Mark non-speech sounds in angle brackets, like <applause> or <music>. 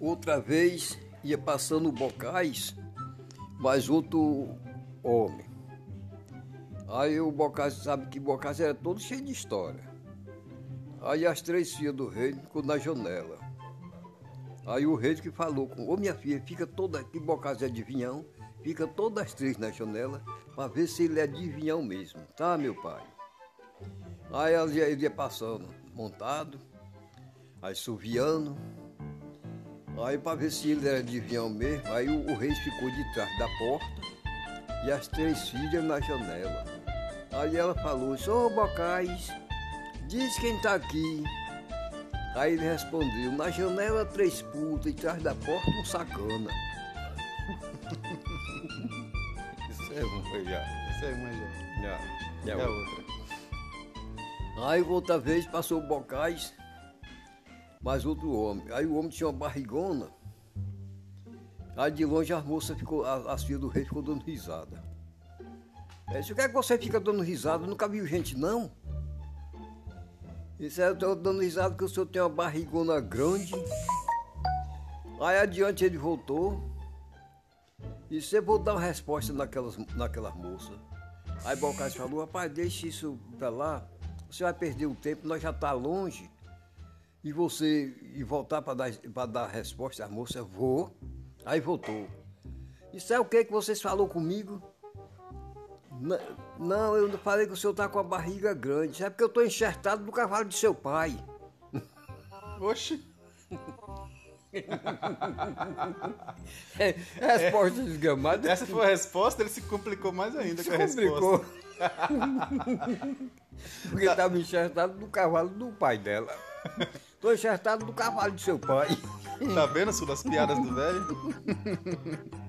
Outra vez ia passando Bocais, mais outro homem. Aí o Bocais, sabe que Bocais era todo cheio de história. Aí as três filhas do rei ficou na janela. Aí o rei que falou com, ô minha filha, fica toda aqui, Bocais é adivinhão, fica todas as três na janela para ver se ele é adivinhão mesmo, tá meu pai? Aí ia, ia passando, montado, aí suviando, aí para ver se ele era adivinhão mesmo, aí o, o rei ficou de trás da porta e as três filhas na janela. Aí ela falou, ô Bocais, diz quem tá aqui. Aí ele respondeu, na janela três putas e atrás da porta um sacana. <laughs> Isso é uma já. Isso é uma já. Já. E a outra? Aí outra vez passou o Bocais, mais outro homem. Aí o homem tinha uma barrigona. Aí de longe as moças ficou, as, as filhas do rei ficou dando risada. Aí disse, o que é que você fica dando risada? Nunca viu gente não? Isso é, eu estou dando risada porque o senhor tem uma barrigona grande. Aí adiante ele voltou. E você vou dar uma resposta naquelas, naquelas moças. Aí Bocais falou, rapaz, deixa isso pra lá. Você vai perder o tempo, nós já tá longe. E você e voltar para dar, pra dar a resposta às moças, vou. Aí voltou. Isso é o que que vocês falou comigo? Não, eu não falei que o senhor tá com a barriga grande. Isso é porque eu tô enxertado no cavalo de seu pai. <laughs> Oxi. É, resposta desgamada. Essa foi a resposta, ele se complicou mais ainda com a complicou. resposta. <laughs> <laughs> Porque estava enxertado no cavalo do pai dela. <laughs> Tô enxertado no cavalo de seu pai. Tá vendo, Sul, as piadas do velho? <laughs>